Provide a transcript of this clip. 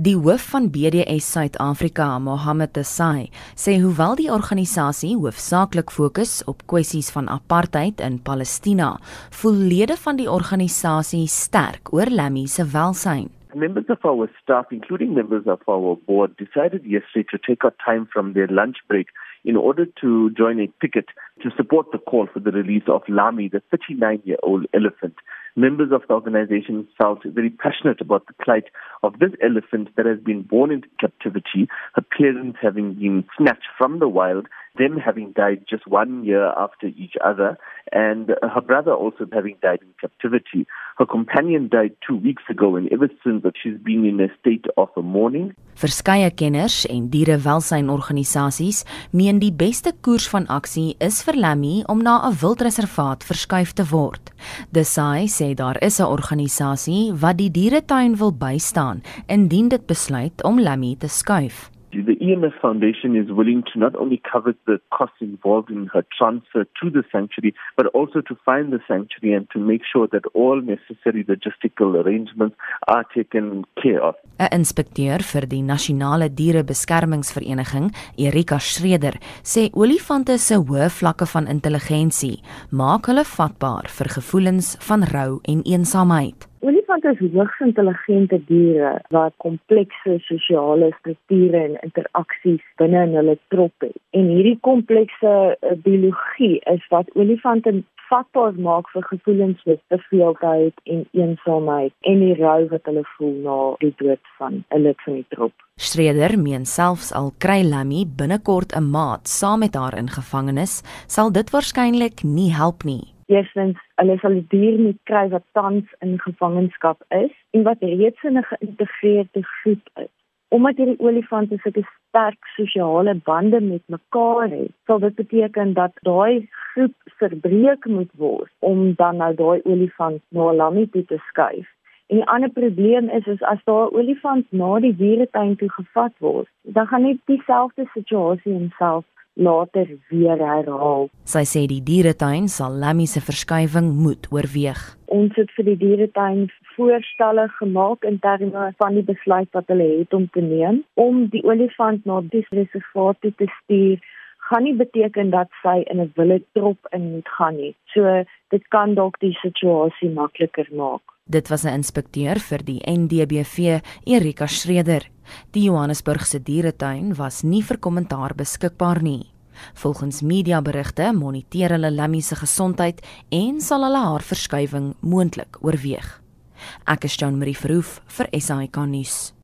Die hoof van BDS Suid-Afrika, Mohammed Asai, sê hoewel die organisasie hoofsaaklik fokus op kwessies van apartheid in Palestina, voel lede van die organisasie sterk oor Lammy se welsyn. Members of our staff, including members of our board, decided yesterday to take out time from their lunch break in order to join a picket to support the call for the release of Lami, the 39 year old elephant. Members of the organization felt very passionate about the plight of this elephant that has been born into captivity, her parents having been snatched from the wild, them having died just one year after each other, and her brother also having died in captivity. Her companion died two weeks ago, and ever since that she's been in a state of mourning. Verskeie kenners en dierewelsynorganisasies meen die beste koers van aksie is vir Lammy om na 'n wildreservaat verskuif te word. Desai sê daar is 'n organisasie wat die dieretuin wil bystaan indien dit besluit om Lammy te skuif. The EMF Foundation is willing to not only cover the costs involved in her transfer to the sanctuary, but also to find the sanctuary and to make sure that all necessary logistical arrangements are taken care of. 'n Inspekteur vir die Nasionale Dierebeskermingsvereniging, Erika Schreder, sê olifante se hoë vlakke van intelligensie maak hulle vatbaar vir gevoelens van rou en eensaamheid. Olifante is hoogs intelligente diere wat komplekse sosiale strukture en interaksies binne in hulle trop het. En hierdie komplekse uh, biologie is wat olifante vatbaar maak vir gevoelens soos verveeldheid en eensaamheid en die rou wat hulle voel na die dood van 'n lid van die trop. Streder meen selfs al kry Lammy binnekort 'n maat saam met haar in gevangenis, sal dit waarskynlik nie help nie. Eerstens, hulle sal die dier nie kry wat tans in gevangenskap is en wat reeds in 'n geïntegreerde groep is. Omdat hierdie olifante sulke sterk sosiale bande met mekaar het, sal dit beteken dat daai groep verbreek moet word om dan nou daai olifant na 'n lammie toe te skuif. En die ander probleem is is as daar 'n olifant na die dieretuin toe gevat word, dan gaan net dieselfde situasie homself later weer herhaal. Sy sê die dieretuin sal Lammy se verskuiwing moet oorweeg. Ons het vir die dieretuin voorstelle gemaak in terme van die besluit wat hulle het om te neem om die olifant na die reservaat te stuur gaan nie beteken dat sy in 'n wille trop in moet gaan nie. So dit kan dalk die situasie makliker maak. Dit was 'n inspekteur vir die NDBV, Erika Schreder. Die Johannesburgse dieretuin was nie vir kommentaar beskikbaar nie. Volgens mediaberigte moniteer hulle Lammy se gesondheid en sal hulle haar verskywing moontlik oorweeg. Ek is Jean Marie Verhoef vir SAK nuus.